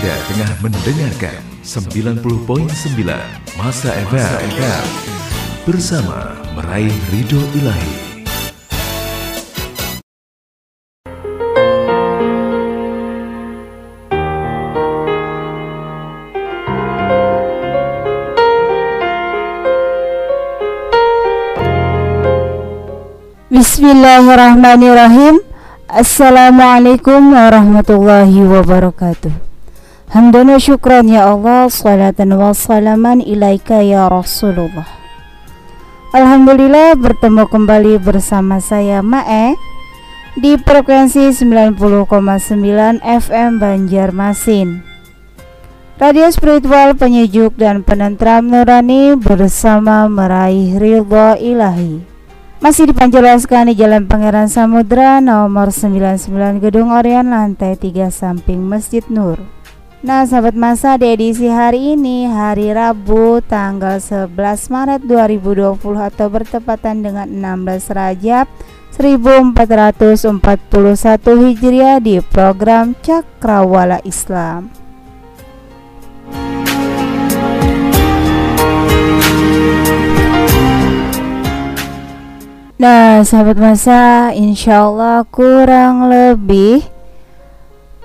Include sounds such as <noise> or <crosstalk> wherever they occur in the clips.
Anda tengah mendengarkan 90.9 Masa FM bersama meraih ridho ilahi. Bismillahirrahmanirrahim. Assalamualaikum warahmatullahi wabarakatuh Hamdan wa syukran ya Allah Salatan wa salaman ilaika ya Rasulullah. Alhamdulillah bertemu kembali bersama saya Mae Di frekuensi 90,9 FM Banjarmasin. Radio spiritual penyejuk dan penentram nurani bersama meraih ridho ilahi. Masih dipanjelaskan di Jalan Pangeran Samudra nomor 99 Gedung Orion lantai 3 samping Masjid Nur. Nah, sahabat masa di edisi hari ini hari Rabu tanggal 11 Maret 2020 atau bertepatan dengan 16 Rajab 1441 Hijriah di program Cakrawala Islam. Nah, sahabat masa, insya Allah kurang lebih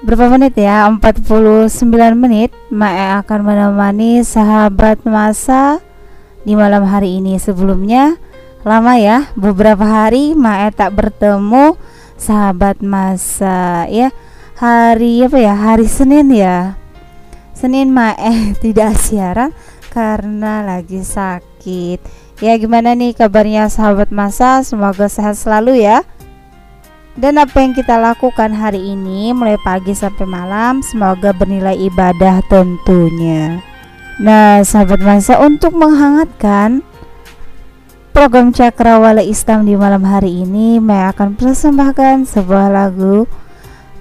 berapa menit ya? 49 menit Mae akan menemani sahabat masa di malam hari ini. Sebelumnya lama ya, beberapa hari Mae tak bertemu sahabat masa ya. Hari apa ya? Hari Senin ya. Senin Mae <laughs> tidak siaran karena lagi sakit Ya gimana nih kabarnya sahabat masa Semoga sehat selalu ya Dan apa yang kita lakukan hari ini Mulai pagi sampai malam Semoga bernilai ibadah tentunya. Nah sahabat masa untuk menghangatkan Program Cakrawala Islam di malam hari ini Maya akan persembahkan sebuah lagu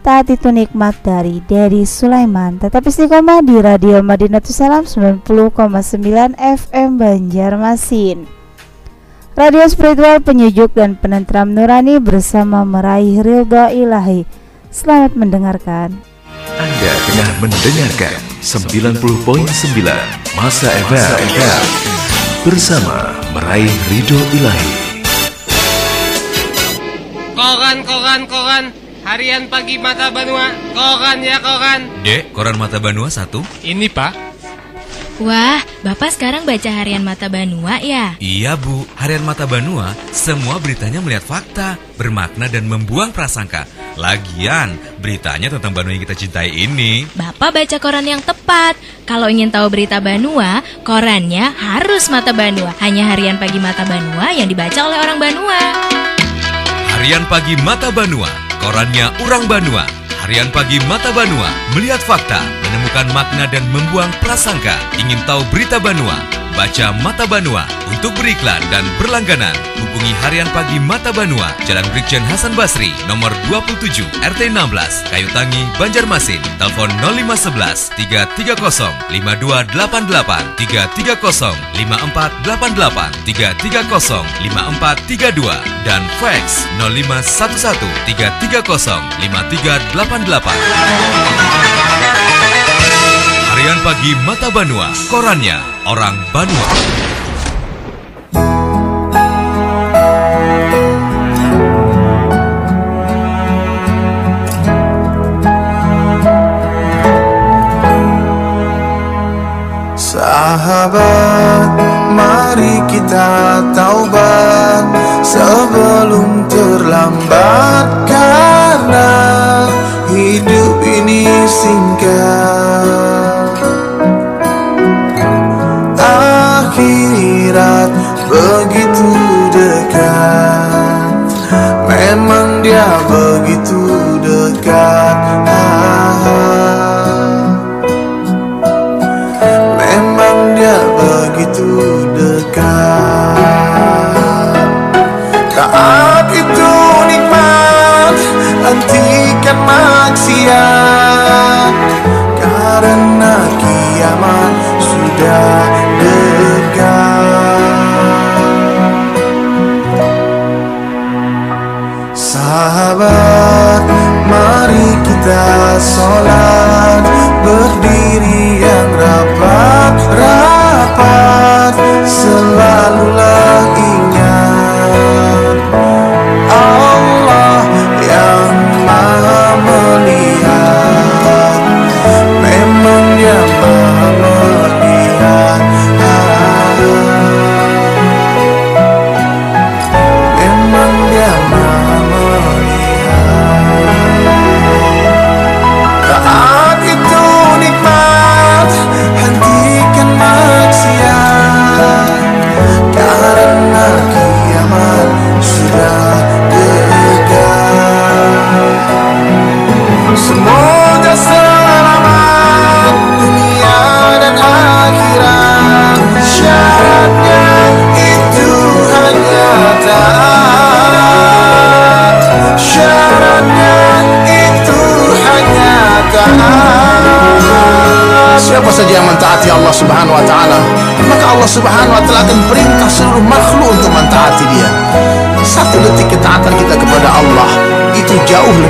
Taat itu nikmat dari Dedi Sulaiman. Tetapi istiqomah di Radio Madinatul Salam 90,9 FM Banjarmasin Radio spiritual penyejuk dan penentram nurani bersama meraih ridha ilahi. Selamat mendengarkan. Anda tengah mendengarkan 90.9 Masa FM Bersama meraih ridho ilahi. Koran, koran, koran. Harian pagi Mata Banua, koran ya koran. Dek, koran Mata Banua satu. Ini pak. Wah, Bapak sekarang baca harian Mata Banua ya? Iya Bu, harian Mata Banua semua beritanya melihat fakta, bermakna dan membuang prasangka. Lagian, beritanya tentang Banua yang kita cintai ini. Bapak baca koran yang tepat. Kalau ingin tahu berita Banua, korannya harus Mata Banua. Hanya harian pagi Mata Banua yang dibaca oleh orang Banua. Harian pagi Mata Banua Korannya Urang Banua, Harian Pagi Mata Banua, melihat fakta, menemukan makna dan membuang prasangka. Ingin tahu berita Banua? Baca Mata Banua. Untuk beriklan dan berlangganan, hubungi Harian Pagi Mata Banua, Jalan Brigjen Hasan Basri, nomor 27, RT 16, Kayu Tangi, Banjarmasin. Telepon 0511 330 5288 330 5488 330 5432 dan fax 0511 330 5388. Harian Pagi Mata Banua, korannya orang Banua. Sahabat, mari kita taubat sebelum terlambat karena hidup ini singkat. Begitu dekat. Memang dia begitu dekat. Memang dia begitu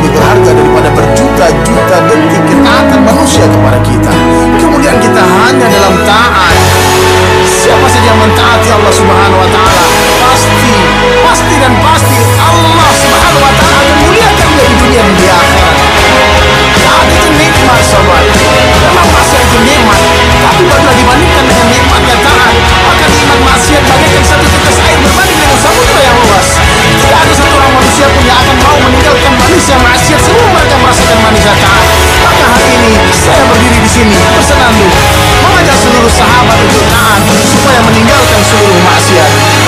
lebih berharga daripada berjuta-juta detik ketaatan manusia kepada kita. Kemudian kita hanya dalam taat. Siapa saja yang mentaati Allah subhanahu wa ta'ala Pasti, pasti dan pasti Allah subhanahu wa ta'ala akan muliakan dia di dunia dan di akhirat. Taat itu nikmat sobat. Memang maksiat itu nikmat. Tapi bila dibandingkan manusia maksiat Sebelum mereka merasakan manusia taat. Maka hari ini saya berdiri di sini bersenandung Mengajak seluruh sahabat untuk taat Supaya meninggalkan seluruh maksiat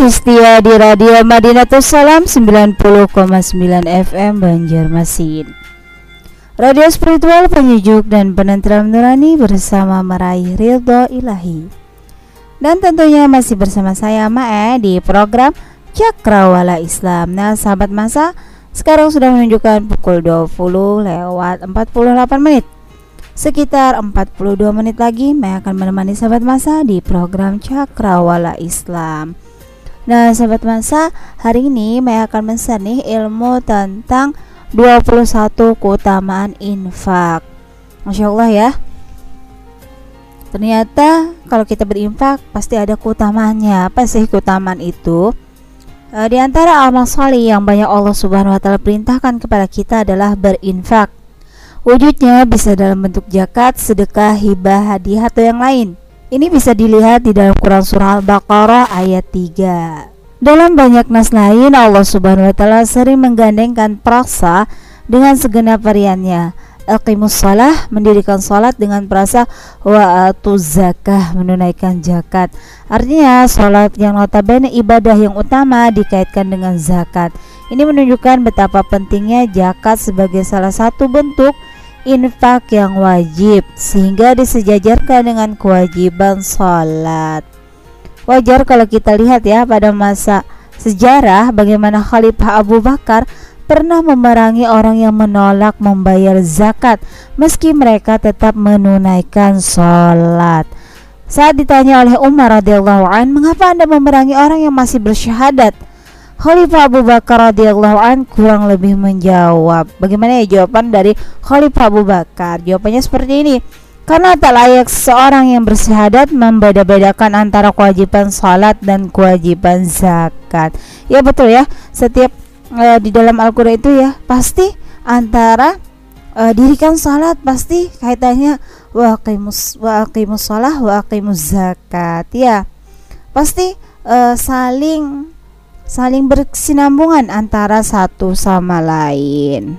Masih setia di Radio Madinatul Salam 90,9 FM Banjarmasin. Radio spiritual penyejuk dan penenteram nurani bersama meraih ridho ilahi. Dan tentunya masih bersama saya Mae di program Cakrawala Islam. Nah sahabat masa sekarang sudah menunjukkan pukul 20 lewat 48 menit. Sekitar 42 menit lagi Mae akan menemani sahabat masa di program Cakrawala Islam Nah, sahabat masa, hari ini Maya akan men-share nih ilmu tentang 21 keutamaan infak. Masya Allah ya. Ternyata kalau kita berinfak pasti ada keutamaannya. Apa sih keutamaan itu? E, di antara amal soleh yang banyak Allah Subhanahu wa taala perintahkan kepada kita adalah berinfak. Wujudnya bisa dalam bentuk zakat, sedekah, hibah, hadiah atau yang lain. Ini bisa dilihat di dalam Quran Surah Al-Baqarah ayat 3. Dalam banyak nas lain, Allah Subhanahu wa taala sering menggandengkan praksa dengan segenap variannya. Aqimus salah mendirikan salat dengan perasa wa zakah menunaikan zakat. Artinya salat yang notabene ibadah yang utama dikaitkan dengan zakat. Ini menunjukkan betapa pentingnya zakat sebagai salah satu bentuk infak yang wajib sehingga disejajarkan dengan kewajiban sholat. Wajar kalau kita lihat ya pada masa sejarah bagaimana Khalifah Abu Bakar pernah memerangi orang yang menolak membayar zakat meski mereka tetap menunaikan sholat. Saat ditanya oleh Umar radhiyallahu an, mengapa anda memerangi orang yang masih bersyahadat? Khalifah Abu Bakar radhiyallahu an kurang lebih menjawab. Bagaimana ya jawaban dari Khalifah Abu Bakar? Jawabannya seperti ini. Karena tak layak seorang yang bersyahadat membeda-bedakan antara kewajiban salat dan kewajiban zakat. Ya betul ya. Setiap uh, di dalam Al-Qur'an itu ya pasti antara uh, dirikan salat pasti kaitannya wa aqimus wa aqimus wa zakat ya. Pasti uh, saling saling berkesinambungan antara satu sama lain.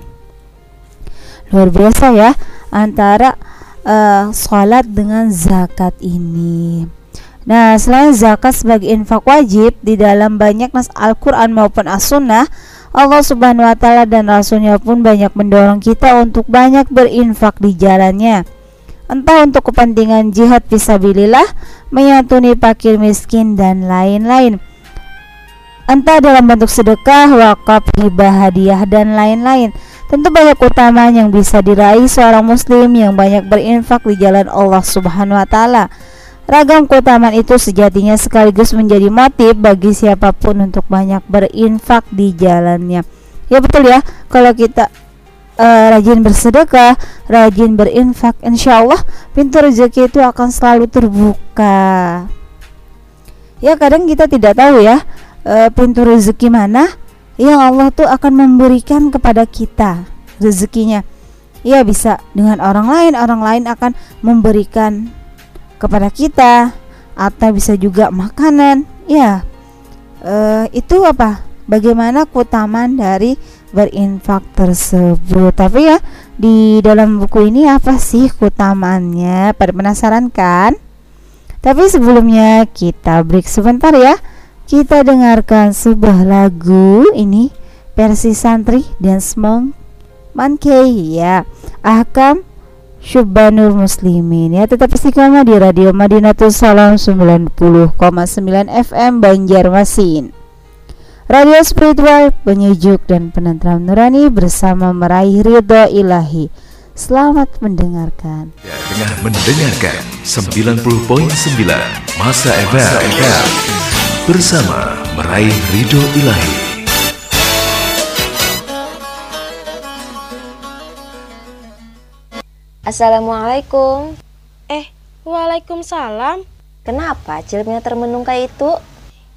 Luar biasa ya antara uh, sholat dengan zakat ini. Nah, selain zakat sebagai infak wajib di dalam banyak nas Al-Quran maupun As-Sunnah, Allah Subhanahu wa taala dan rasulnya pun banyak mendorong kita untuk banyak berinfak di jalannya. Entah untuk kepentingan jihad fisabilillah, menyantuni fakir miskin dan lain-lain. Entah dalam bentuk sedekah, wakaf, hibah, hadiah dan lain-lain. Tentu banyak keutamaan yang bisa diraih seorang muslim yang banyak berinfak di jalan Allah Subhanahu wa taala. Ragam keutamaan itu sejatinya sekaligus menjadi motif bagi siapa pun untuk banyak berinfak di jalannya. Ya betul ya, kalau kita uh, rajin bersedekah, rajin berinfak, insya Allah pintu rezeki itu akan selalu terbuka. Ya kadang kita tidak tahu ya uh, pintu rezeki mana? Yang Allah tuh akan memberikan kepada kita rezekinya. Ya bisa dengan orang lain, orang lain akan memberikan kepada kita. Atau bisa juga makanan. Ya uh, itu apa? Bagaimana keutamaan dari berinfak tersebut? Tapi ya di dalam buku ini apa sih keutamaannya? Pada penasaran kan? Tapi sebelumnya kita break sebentar ya kita dengarkan sebuah lagu ini versi santri dan smong mankei ya. Ahkam Syubbanul Muslimin ya. Tetap istiqamah di Radio Madinatul Salam 90,9 FM Banjarmasin. Radio spiritual penyejuk dan penentram nurani bersama meraih ridho ilahi. Selamat mendengarkan. Ya, Tengah mendengarkan 90.9 Masa FM Bersama meraih ridho ilahi Assalamualaikum. Eh, waalaikumsalam. Kenapa cilipnya termenung kayak itu?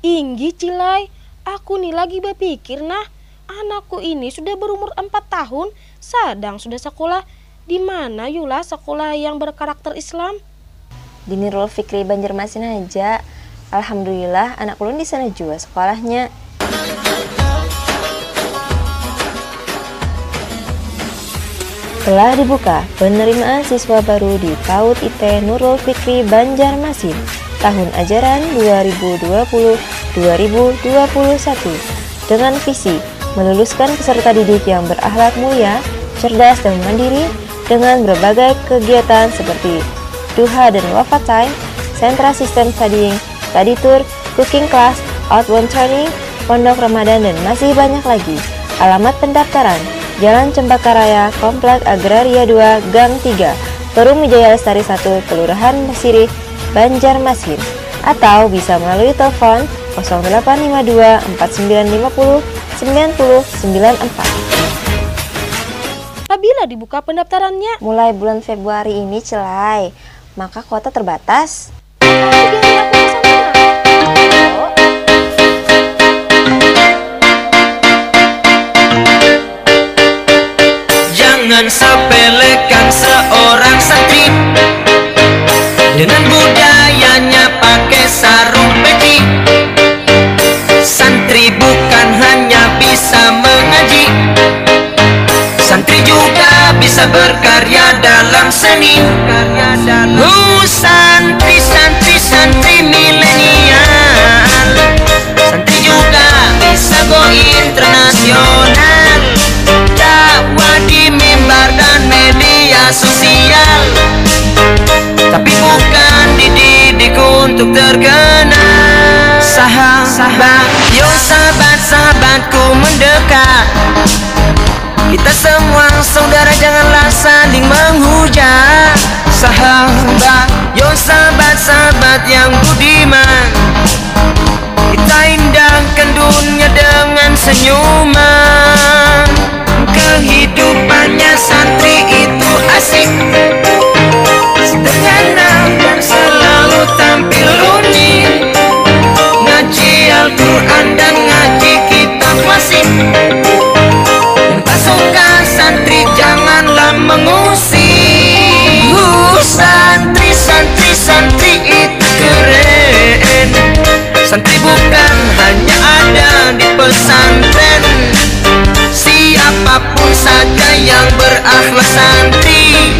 Inggi Cilai, aku nih lagi berpikir nah, anakku ini sudah berumur 4 tahun, sedang sudah sekolah. Di mana Yula sekolah yang berkarakter Islam? Di Nurul Fikri Banjarmasin aja. Alhamdulillah anak ulun di sana juga sekolahnya. Telah dibuka penerimaan siswa baru di PAUD IT Nurul Fikri Banjarmasin tahun ajaran 2020-2021 dengan visi meluluskan peserta didik yang berakhlak mulia, cerdas dan mandiri dengan berbagai kegiatan seperti duha dan wafat time, sentra sistem studying, study tour, cooking class, outbound training, pondok Ramadan dan masih banyak lagi. Alamat pendaftaran Jalan Cempaka Raya, Komplek Agraria 2, Gang 3, Perum Wijaya Lestari 1, Kelurahan Mesirih, Banjarmasin. Atau bisa melalui telepon 0852 4950 9094. Apabila dibuka pendaftarannya? Mulai bulan Februari ini celai, maka kuota terbatas. Jangan sepelekan seorang santri. Dengan budayanya pakai sarung peci Santri bukan hanya bisa mengaji. Santri juga bisa berkarya dalam seni. Oh santri milenial. Santri juga bisa go internasional sosial. Tapi bukan dididik untuk terkenal Sahabat, yo sahabat-sahabatku mendekat. Kita semua saudara janganlah saling menghujat. Sahabat, yo sahabat-sahabat yang budiman. Kita indahkan dunia dengan senyuman. Kehidupannya santri itu asik. Sederhana dan selalu tampil unik. Ngaji Al-Quran dan ngaji kitab tak suka santri janganlah mengusik. Santri, santri, santri itu keren. Santri bukan hanya ada di pesantren Siapa pun saja yang berakhlak santri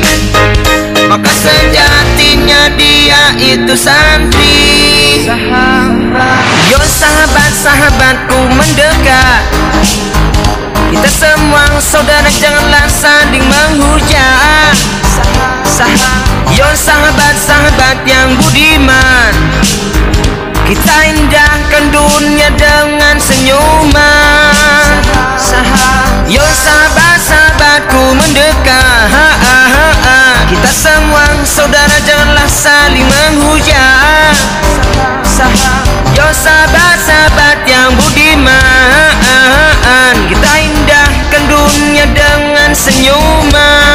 Maka sejatinya dia itu santri. Sahabat. Yo sahabat-sahabatku mendekat Kita semua saudara janganlah saling menghujat. Yo sahabat-sahabat yang budiman. Kita indahkan dunia dengan senyuman Yo sahabat-sahabatku mendekat. Kita semua saudara janganlah saling menghujat. Yo sahabat-sahabat yang budiman. Kita indahkan dunia dengan senyuman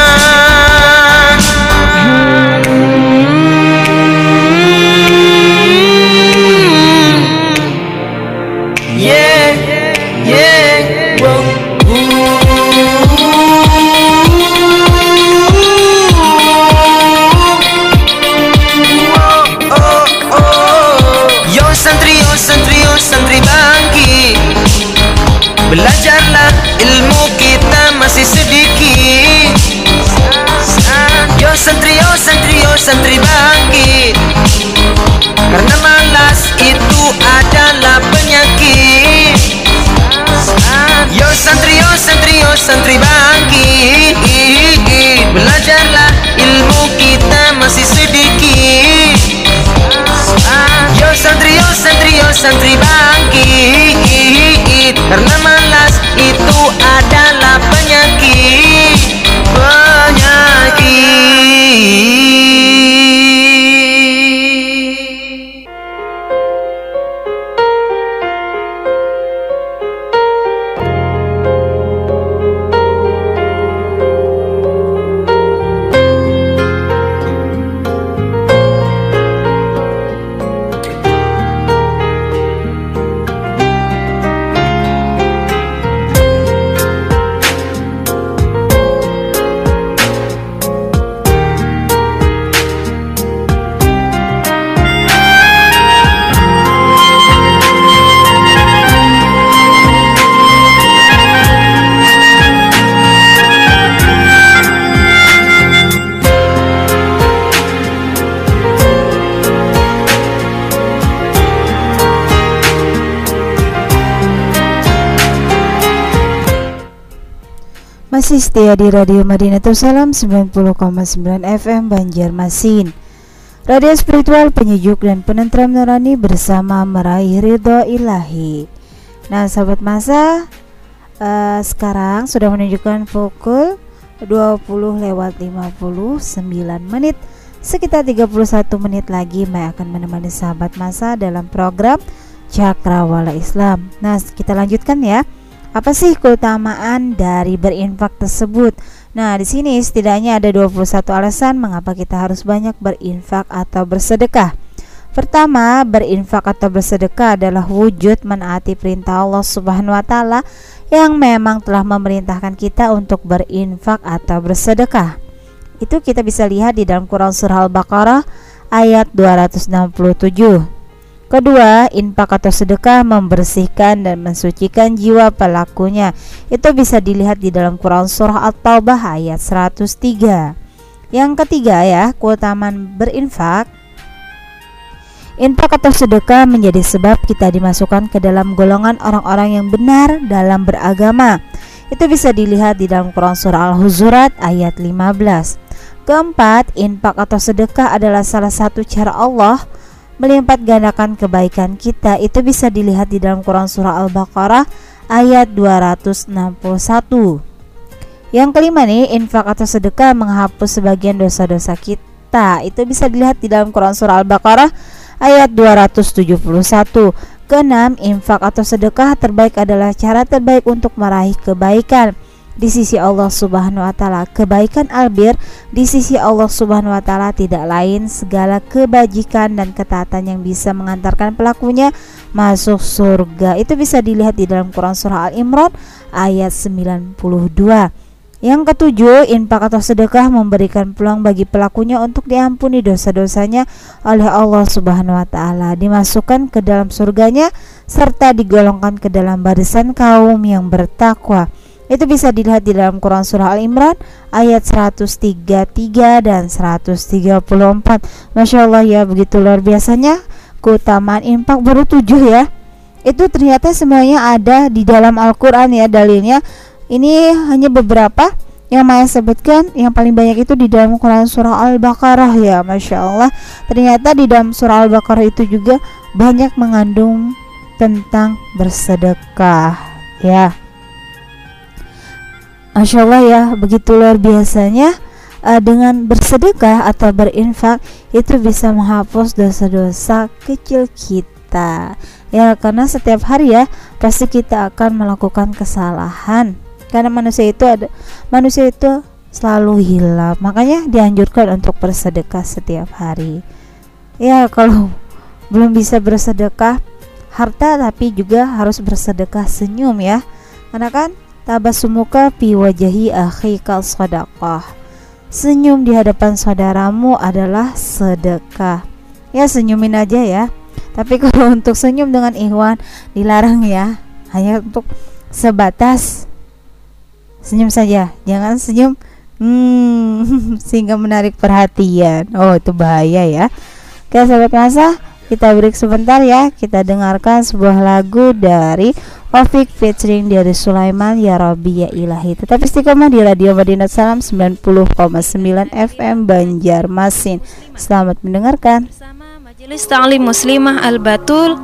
santri, bangkit. Karena malas itu adalah penyakit. Yo santri, yo santri, yo santri bangkit. Belajarlah ilmu kita masih sedikit. Yo santri, yo santri, yo santri bangkit. Karena malas Masih setia di Radio Madinatul Salam 90,9 FM Banjarmasin Radio spiritual penyejuk dan penentram nurani bersama meraih ridho ilahi. Nah sahabat masa eh, Sekarang sudah menunjukkan pukul 20 lewat 59 menit. Sekitar 31 menit lagi Mai akan menemani sahabat masa dalam program Cakrawala Islam. Nah kita lanjutkan ya apa sih keutamaan dari berinfak tersebut? Nah, di sini setidaknya ada 21 alasan mengapa kita harus banyak berinfak atau bersedekah. Pertama, berinfak atau bersedekah adalah wujud menaati perintah Allah Subhanahu wa taala yang memang telah memerintahkan kita untuk berinfak atau bersedekah. Itu kita bisa lihat di dalam Quran surah Al-Baqarah ayat 267. Kedua, infak atau sedekah membersihkan dan mensucikan jiwa pelakunya. Itu bisa dilihat di dalam Quran surah At-Taubah ayat 103. Yang ketiga ya, keutamaan berinfak Infak atau sedekah menjadi sebab kita dimasukkan ke dalam golongan orang-orang yang benar dalam beragama. Itu bisa dilihat di dalam Quran surah Al-Huzurat ayat 15. Keempat, infak atau sedekah adalah salah satu cara Allah melipat gandakan kebaikan kita. Itu bisa dilihat di dalam Quran surah Al-Baqarah ayat 261. Yang kelima nih, infak atau sedekah menghapus sebagian dosa-dosa kita. Itu bisa dilihat di dalam Quran surah Al-Baqarah ayat 271. Keenam, infak atau sedekah terbaik adalah cara terbaik untuk meraih kebaikan di sisi Allah Subhanahu wa taala. Kebaikan albir di sisi Allah Subhanahu wa taala tidak lain segala kebajikan dan ketaatan yang bisa mengantarkan pelakunya masuk surga. Itu bisa dilihat di dalam Quran surah Al-Imran ayat 92. Yang ketujuh, infak atau sedekah memberikan peluang bagi pelakunya untuk diampuni dosa-dosanya oleh Allah Subhanahu wa taala, dimasukkan ke dalam surganya serta digolongkan ke dalam barisan kaum yang bertakwa. Itu bisa dilihat di dalam Quran Surah Al-Imran ayat 133 dan 134 Masya Allah ya begitu luar biasanya keutamaan infak baru tujuh ya. Itu ternyata semuanya ada di dalam Al-Quran ya dalilnya. Ini hanya beberapa. Yang Maya sebutkan yang paling banyak itu di dalam Quran surah Al-Baqarah ya Masya Allah. Ternyata di dalam surah Al-Baqarah itu juga banyak mengandung tentang bersedekah ya Masya Allah ya begitu luar biasanya uh, dengan bersedekah atau berinfak itu bisa menghapus dosa-dosa kecil kita. Ya karena setiap hari ya pasti kita akan melakukan kesalahan. Karena manusia itu ada manusia itu selalu hilang makanya dianjurkan untuk bersedekah setiap hari. Ya kalau belum bisa bersedekah harta tapi juga harus bersedekah senyum ya. Karena kan tabasumuka pi wajahi akhika sadaqah Senyum di hadapan saudaramu adalah sedekah. Ya senyumin aja ya. Tapi <laughs> kalau untuk senyum dengan ikhwan dilarang ya. Hanya untuk sebatas senyum saja. Jangan senyum hmm, <laughs> sehingga menarik perhatian. Oh, itu bahaya ya. Oke, sahabat masa, kita break sebentar ya. Kita dengarkan sebuah lagu dari Taufik featuring dari Sulaiman Ya Rabbi Ya Ilahi. Tetap istiqomah di Radio Madinah Salam 90,9 FM Banjarmasin. Selamat mendengarkan. Bersama Majelis Ta'lim Muslimah Al-Batul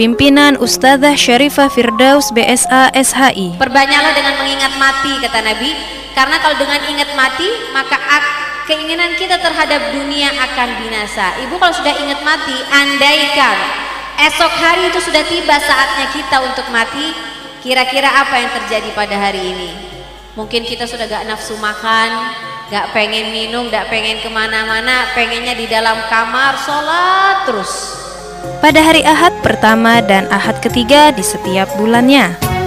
Pimpinan Ustazah Syarifah Firdaus BSA SHI Perbanyaklah dengan mengingat mati kata Nabi. Karena kalau dengan ingat mati Maka keinginan kita terhadap dunia akan binasa. Ibu kalau sudah ingat mati Andaikan esok hari itu sudah tiba saatnya kita untuk mati kira-kira apa yang terjadi pada hari ini? Mungkin kita sudah gak nafsu makan gak pengen minum gak pengen ke mana-mana pengennya di dalam kamar sholat terus. Pada hari Ahad pertama dan Ahad ketiga di setiap bulannya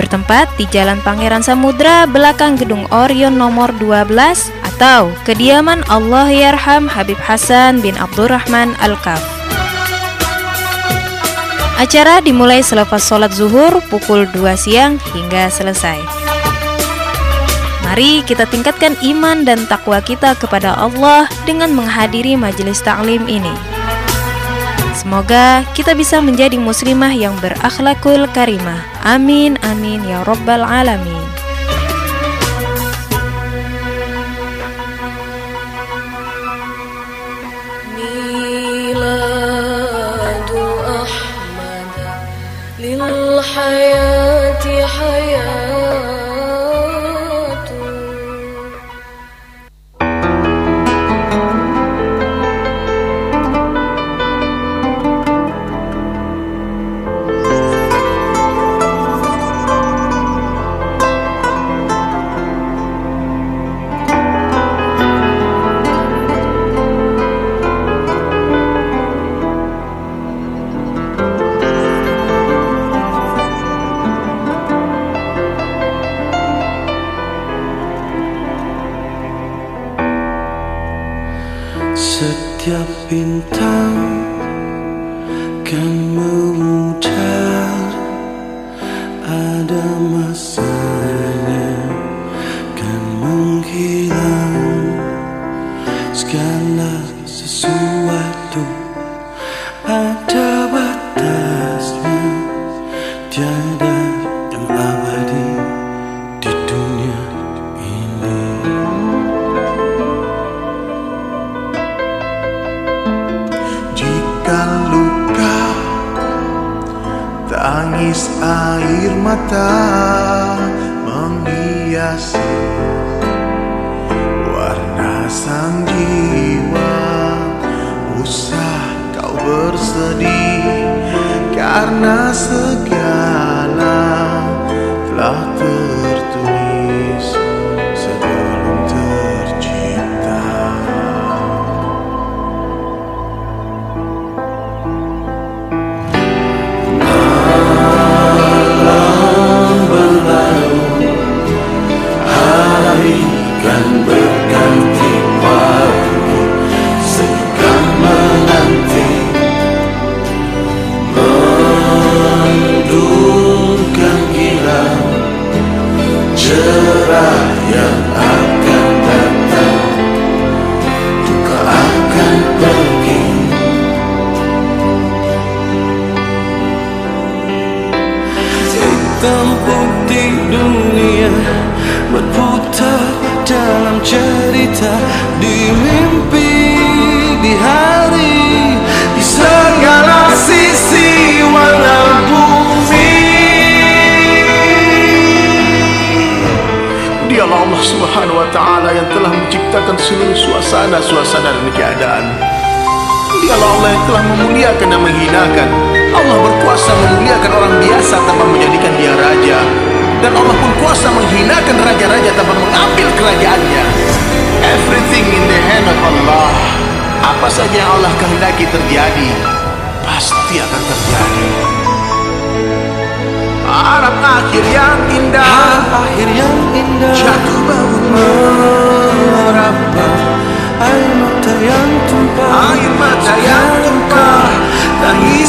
bertempat di Jalan Pangeran Samudra belakang Gedung Orion nomor 12 atau kediaman Allah Yarham Habib Hasan bin Abdurrahman Al-Kaf. Acara dimulai selepas sholat zuhur pukul 2 siang hingga selesai. Mari kita tingkatkan iman dan takwa kita kepada Allah dengan menghadiri majelis taklim ini. Semoga kita bisa menjadi muslimah yang berakhlakul karimah. Amin amin ya rabbal alamin. Miladu Ahmad lil hayat karena segala telah terjadi.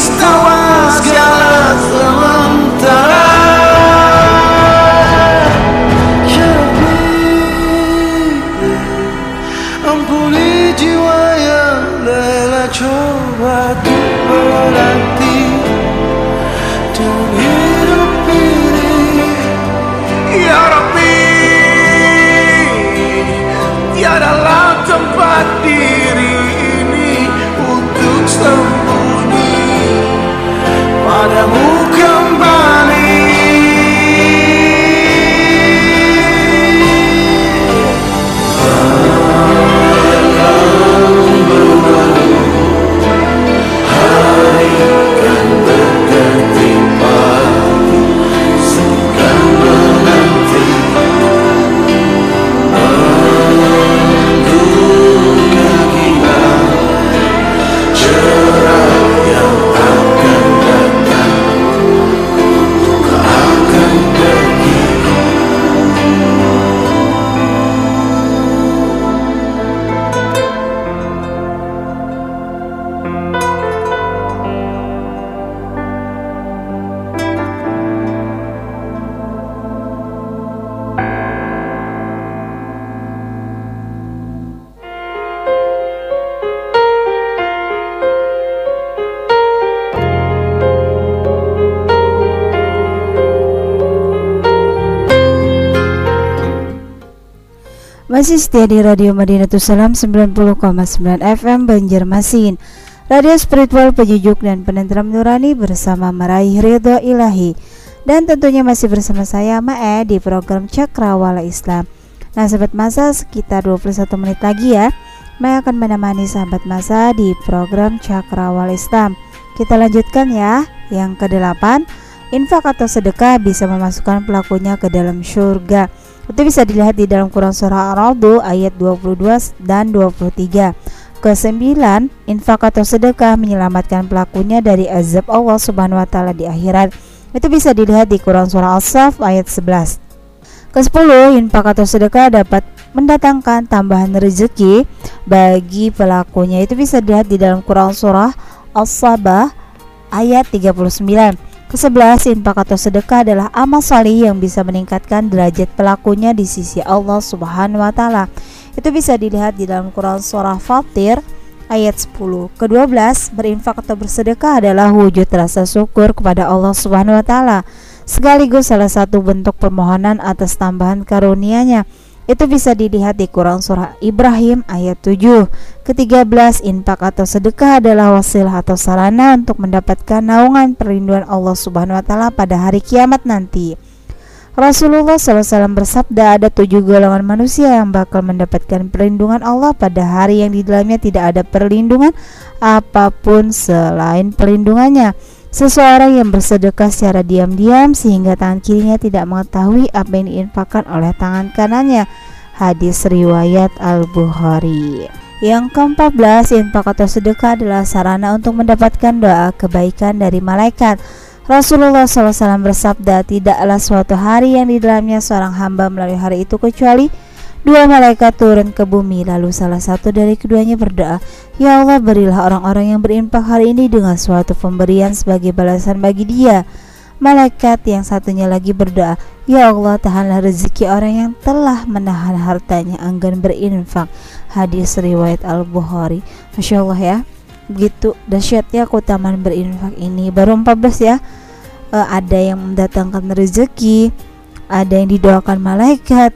Christ, thou Masih setia di Radio Madinatus Salam 90,9 FM Banjarmasin Radio spiritual penyejuk dan penentram nurani bersama meraih ridho ilahi. Dan tentunya masih bersama saya Mae di program Cakrawala Islam. Nah sahabat masa sekitar 21 menit lagi ya. Mae akan menemani sahabat masa di program Cakrawala Islam. Kita lanjutkan ya. Yang ke-8 Infak atau sedekah bisa memasukkan pelakunya ke dalam surga itu bisa dilihat di dalam Quran Surah Ar-Ra'd ayat 22 dan 23 Kesembilan, infak atau sedekah menyelamatkan pelakunya dari azab Allah Subhanahu wa taala di akhirat. Itu bisa dilihat di Quran surah As-Saff ayat 11. Kesepuluh, infak atau sedekah dapat mendatangkan tambahan rezeki bagi pelakunya. Itu bisa dilihat di dalam Quran surah As-Sabah ayat 39. Kesebelas, infak atau sedekah adalah amal salih yang bisa meningkatkan derajat pelakunya di sisi Allah Subhanahu wa taala. Itu bisa dilihat di dalam Quran surah Fatir ayat 10. Kedua-belas, berinfak atau bersedekah adalah wujud rasa syukur kepada Allah Subhanahu wa taala sekaligus salah satu bentuk permohonan atas tambahan karunia-Nya. Itu bisa dilihat di Quran Surah Ibrahim ayat 7 Ketiga-belas, infak atau sedekah adalah wasilah atau sarana untuk mendapatkan naungan perlindungan Allah Subhanahu Wa Taala pada hari kiamat nanti. Rasulullah SAW bersabda ada tujuh golongan manusia yang bakal mendapatkan perlindungan Allah pada hari yang di dalamnya. Tidak ada perlindungan apa pun selain perlindungannya Seseorang yang bersedekah secara diam-diam sehingga tangan kirinya tidak mengetahui apa yang diinfakkan oleh tangan kanannya. Hadis riwayat Al-Bukhari. Yang ke-14, infak atau sedekah adalah sarana untuk mendapatkan doa kebaikan dari malaikat. Rasulullah SAW bersabda, tidaklah suatu hari yang di dalamnya seorang hamba melalui hari itu kecuali Dua malaikat turun ke bumi lalu salah satu dari keduanya berdoa Ya Allah berilah orang-orang yang berinfak hari ini dengan suatu pemberian sebagai balasan bagi dia. Malaikat yang satunya lagi berdoa Ya Allah tahanlah rezeki orang yang telah menahan hartanya enggan berinfak. Hadis riwayat Al-Bukhari. Masya Allah ya Begitu dahsyatnya keutamaan berinfak ini. Baru 14 ya e, Ada yang mendatangkan rezeki Ada yang didoakan malaikat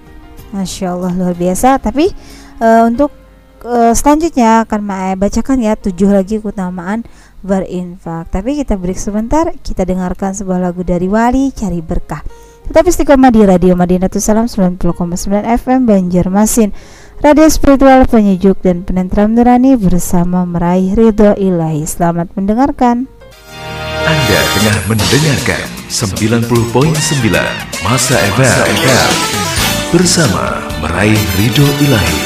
Masya Allah luar biasa. Tapi uh, untuk uh, selanjutnya akan saya eh, bacakan ya tujuh lagi keutamaan berinfak. Tapi kita break sebentar kita dengarkan sebuah lagu dari Wali cari berkah. Tetapi istiqomah di Radio Madinah Salam 90,9 FM Banjarmasin Radio spiritual penyejuk dan penentram nurani bersama meraih ridho ilahi. Selamat mendengarkan. Anda tengah mendengarkan 90.9 Masa Eva Eva bersama meraih ridho ilahi.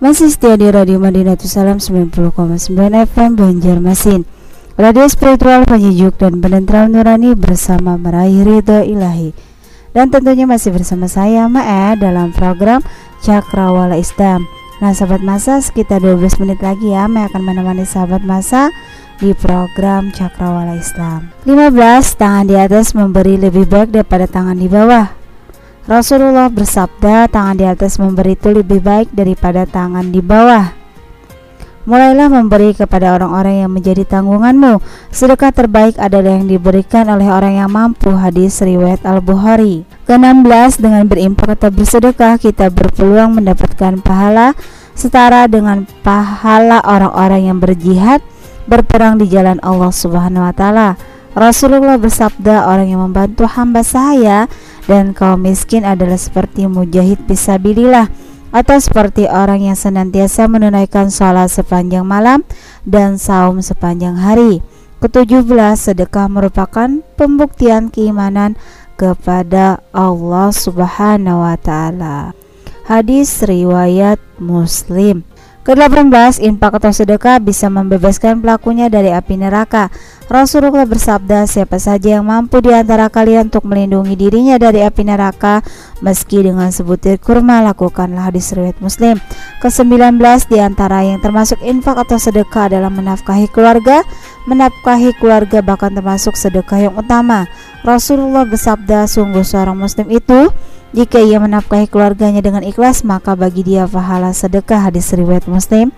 Masih setia di Radio Madinatul Salam 90,9 FM Banjarmasin. Radio spiritual penyejuk dan penentram nurani bersama meraih ridho ilahi. Dan tentunya masih bersama saya Mae dalam program Cakrawala Islam. Nah sahabat masa sekitar 12 menit lagi ya Mae akan menemani sahabat masa di program Cakrawala Islam. 15. Tangan di atas memberi lebih baik daripada tangan di bawah Rasulullah bersabda tangan di atas memberi itu lebih baik daripada tangan di bawah. Mulailah memberi kepada orang-orang yang menjadi tanggunganmu. Sedekah terbaik adalah yang diberikan oleh orang yang mampu Hadis riwayat Al-Bukhari. Ke-16 dengan berimpak atau bersedekah Kita berpeluang mendapatkan pahala Setara dengan pahala orang-orang yang berjihad berperang di jalan Allah Subhanahu wa taala. Rasulullah bersabda, orang yang membantu hamba saya dan kaum miskin adalah seperti mujahid fisabilillah atau seperti orang yang senantiasa menunaikan sholat sepanjang malam dan saum sepanjang hari. Ketujuh belas, sedekah merupakan pembuktian keimanan kepada Allah Subhanahu wa taala. Hadis riwayat Muslim. Ke-18, infak atau sedekah bisa membebaskan pelakunya dari api neraka. Rasulullah bersabda, siapa saja yang mampu di antara kalian untuk melindungi dirinya dari api neraka, meski dengan sebutir kurma, lakukanlah hadis riwayat Muslim. Ke-19, di antara yang termasuk infak atau sedekah adalah menafkahi keluarga. Menafkahi keluarga bahkan termasuk sedekah yang utama. Rasulullah bersabda, sungguh seorang muslim itu jika ia menafkahi keluarganya dengan ikhlas, maka bagi dia pahala sedekah hadis riwayat Muslim.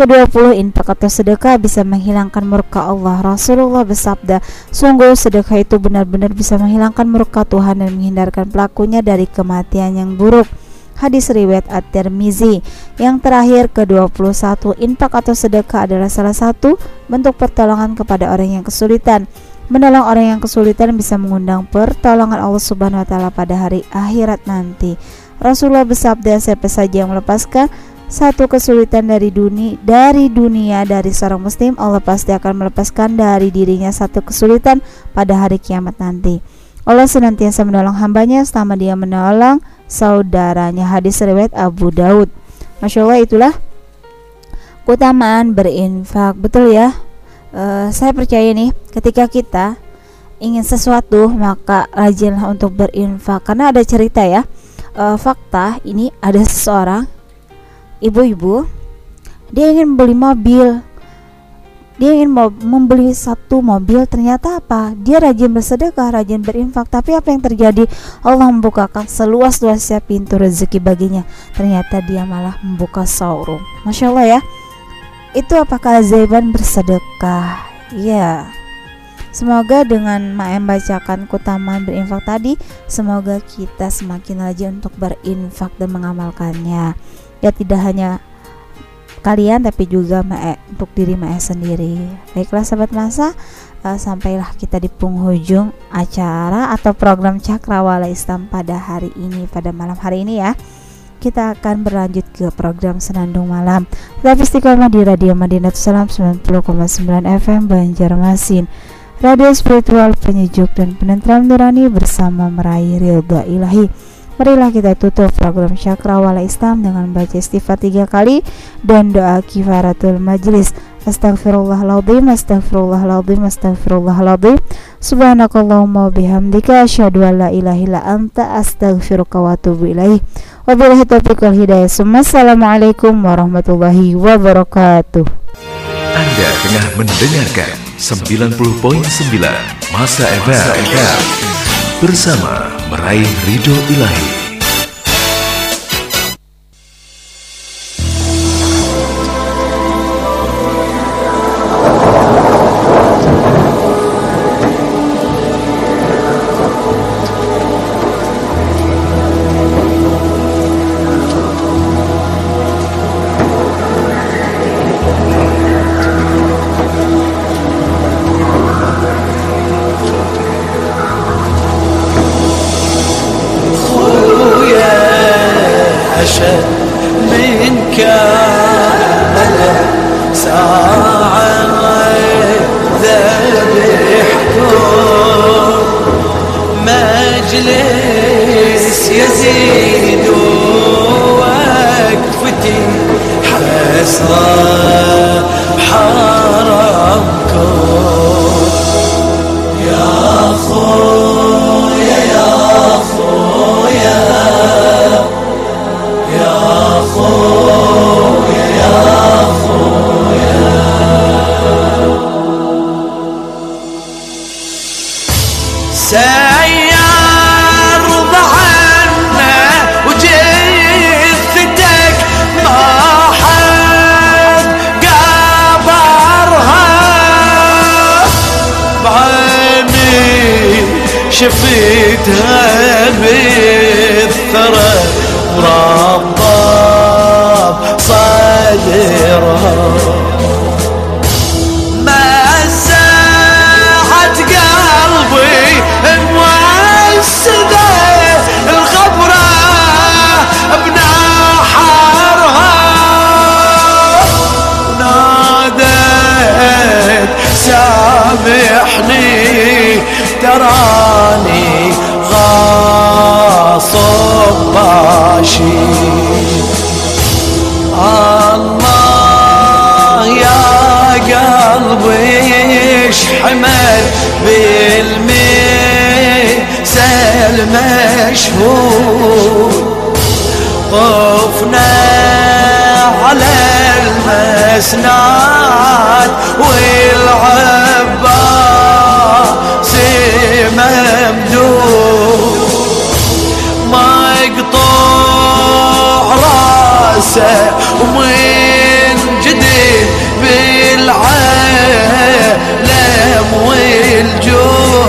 Ke-20 infak atau sedekah bisa menghilangkan murka Allah. Rasulullah bersabda, sungguh sedekah itu benar-benar bisa menghilangkan murka Tuhan dan menghindarkan pelakunya dari kematian yang buruk. Hadis riwayat At-Tirmizi. Yang terakhir ke-21, infak atau sedekah adalah salah satu bentuk pertolongan kepada orang yang kesulitan. Menolong orang yang kesulitan bisa mengundang pertolongan Allah Subhanahu wa taala pada hari akhirat nanti. Rasulullah bersabda, siapa saja yang melepaskan satu kesulitan dari dunia dari dunia dari seorang muslim Allah pasti akan melepaskan dari dirinya satu kesulitan pada hari kiamat nanti. Allah senantiasa menolong hambanya selama dia menolong saudaranya. Hadis riwayat Abu Daud. Masya Allah itulah keutamaan berinfak. Betul ya uh, saya percaya nih ketika kita ingin sesuatu maka rajinlah untuk berinfak. Karena ada cerita ya uh, fakta ini ada seseorang ibu-ibu dia ingin membeli mobil. Dia ingin membeli satu mobil ternyata apa? Dia rajin bersedekah rajin berinfak. Tapi apa yang terjadi? Allah membukakan seluas-luasnya pintu rezeki baginya. Ternyata dia malah membuka showroom. Masya Allah ya itu apakah keajaiban bersedekah? Ya Semoga dengan Maem bacakan kutaman berinfak tadi Semoga kita semakin rajin untuk berinfak dan mengamalkannya. Ya tidak hanya kalian tapi juga Mae untuk diri Mae sendiri. Baiklah sahabat masa uh, Sampailah kita di penghujung acara atau program Cakrawala Islam pada hari ini Pada malam hari ini ya kita akan berlanjut ke program Senandung Malam Tetap istiqomah di Radio Madinah Salam 90,9 FM Banjarmasin Radio spiritual penyejuk dan penentram nurani bersama meraih ridha ilahi Marilah kita tutup program Syakrawala Islam dengan baca istighfar tiga kali dan doa kifaratul majlis. Astaghfirullahaladzim, astaghfirullahaladzim, astaghfirullahaladzim. Subhanakallahumma bihamdika asyhadu an la ilaha illa anta astaghfiruka wa atubu. Wabillahi taufiq wal hidayah. Assalamualaikum warahmatullahi wabarakatuh. Anda tengah mendengarkan 90.9 Masa FM bersama meraih ridho ilahi. سامحني تراني غاصب باشي. الله يا قلبي اشحمل بالمثل مشهور طفنا على المسناد والعباس ممدود مقطوع راسه ومن جديد بالعالم والجود.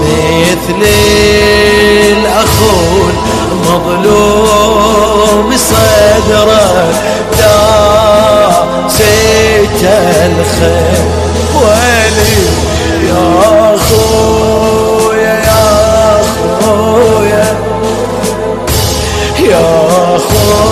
مثل الأخو المظلوم صدره داسيت الخير. ويلي يا خويا يا خويا يا خويا.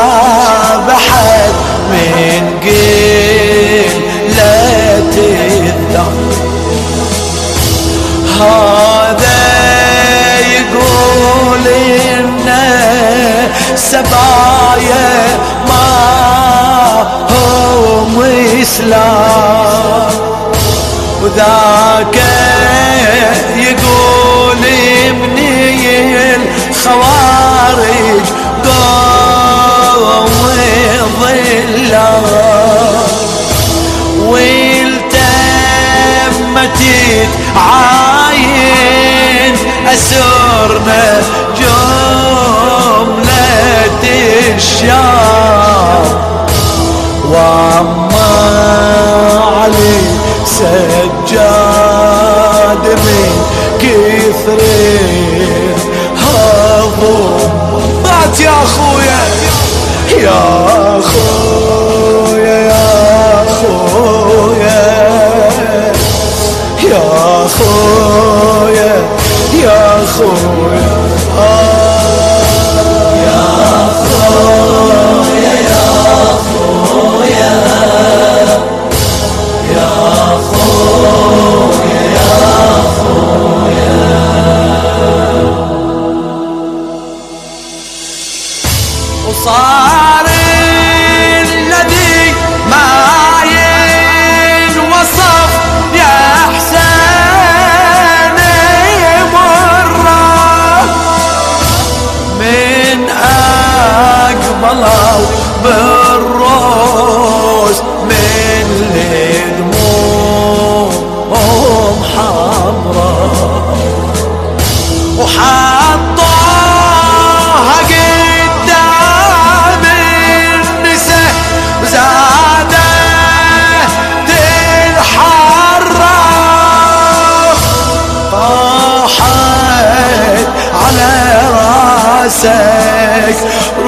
سبايا ما هم إسلام. وذاك يقول مني الخوارج قوم ظلام. والتمت عاين أسرنا جملة الشام وما علي سجاد من كثر هضم مات يا أخويا. يا أخويا يا أخويا. يا أخويا يا أخويا.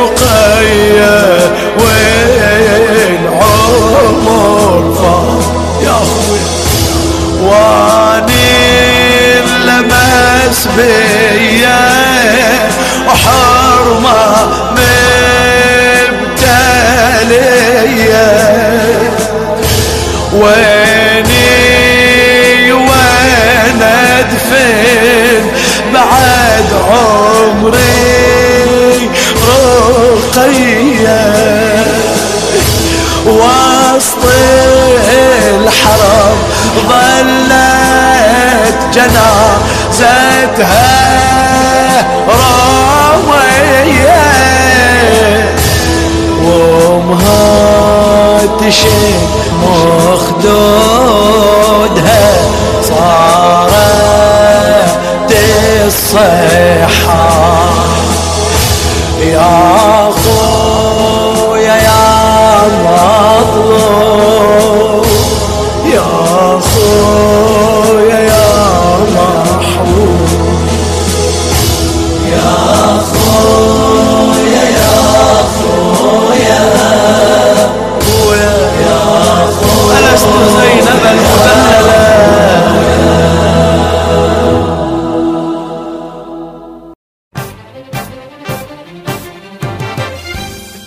رقية والعمر فات يا أخوي واني لمس بيا وحرمة مبتلية. ويني رقية وسط الحرم ظلت جنازتها راوية وأمها تشد مخدودها صارت الصحة يا يا خويا يا محبوب يا خويا يا خويا خويا يا خويا ألست زينب المدللة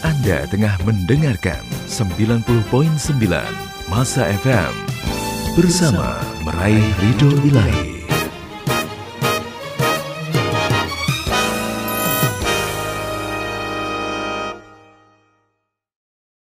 Anda tengah mendengarkan 90.9 Masa FM bersama meraih ridho ilahi.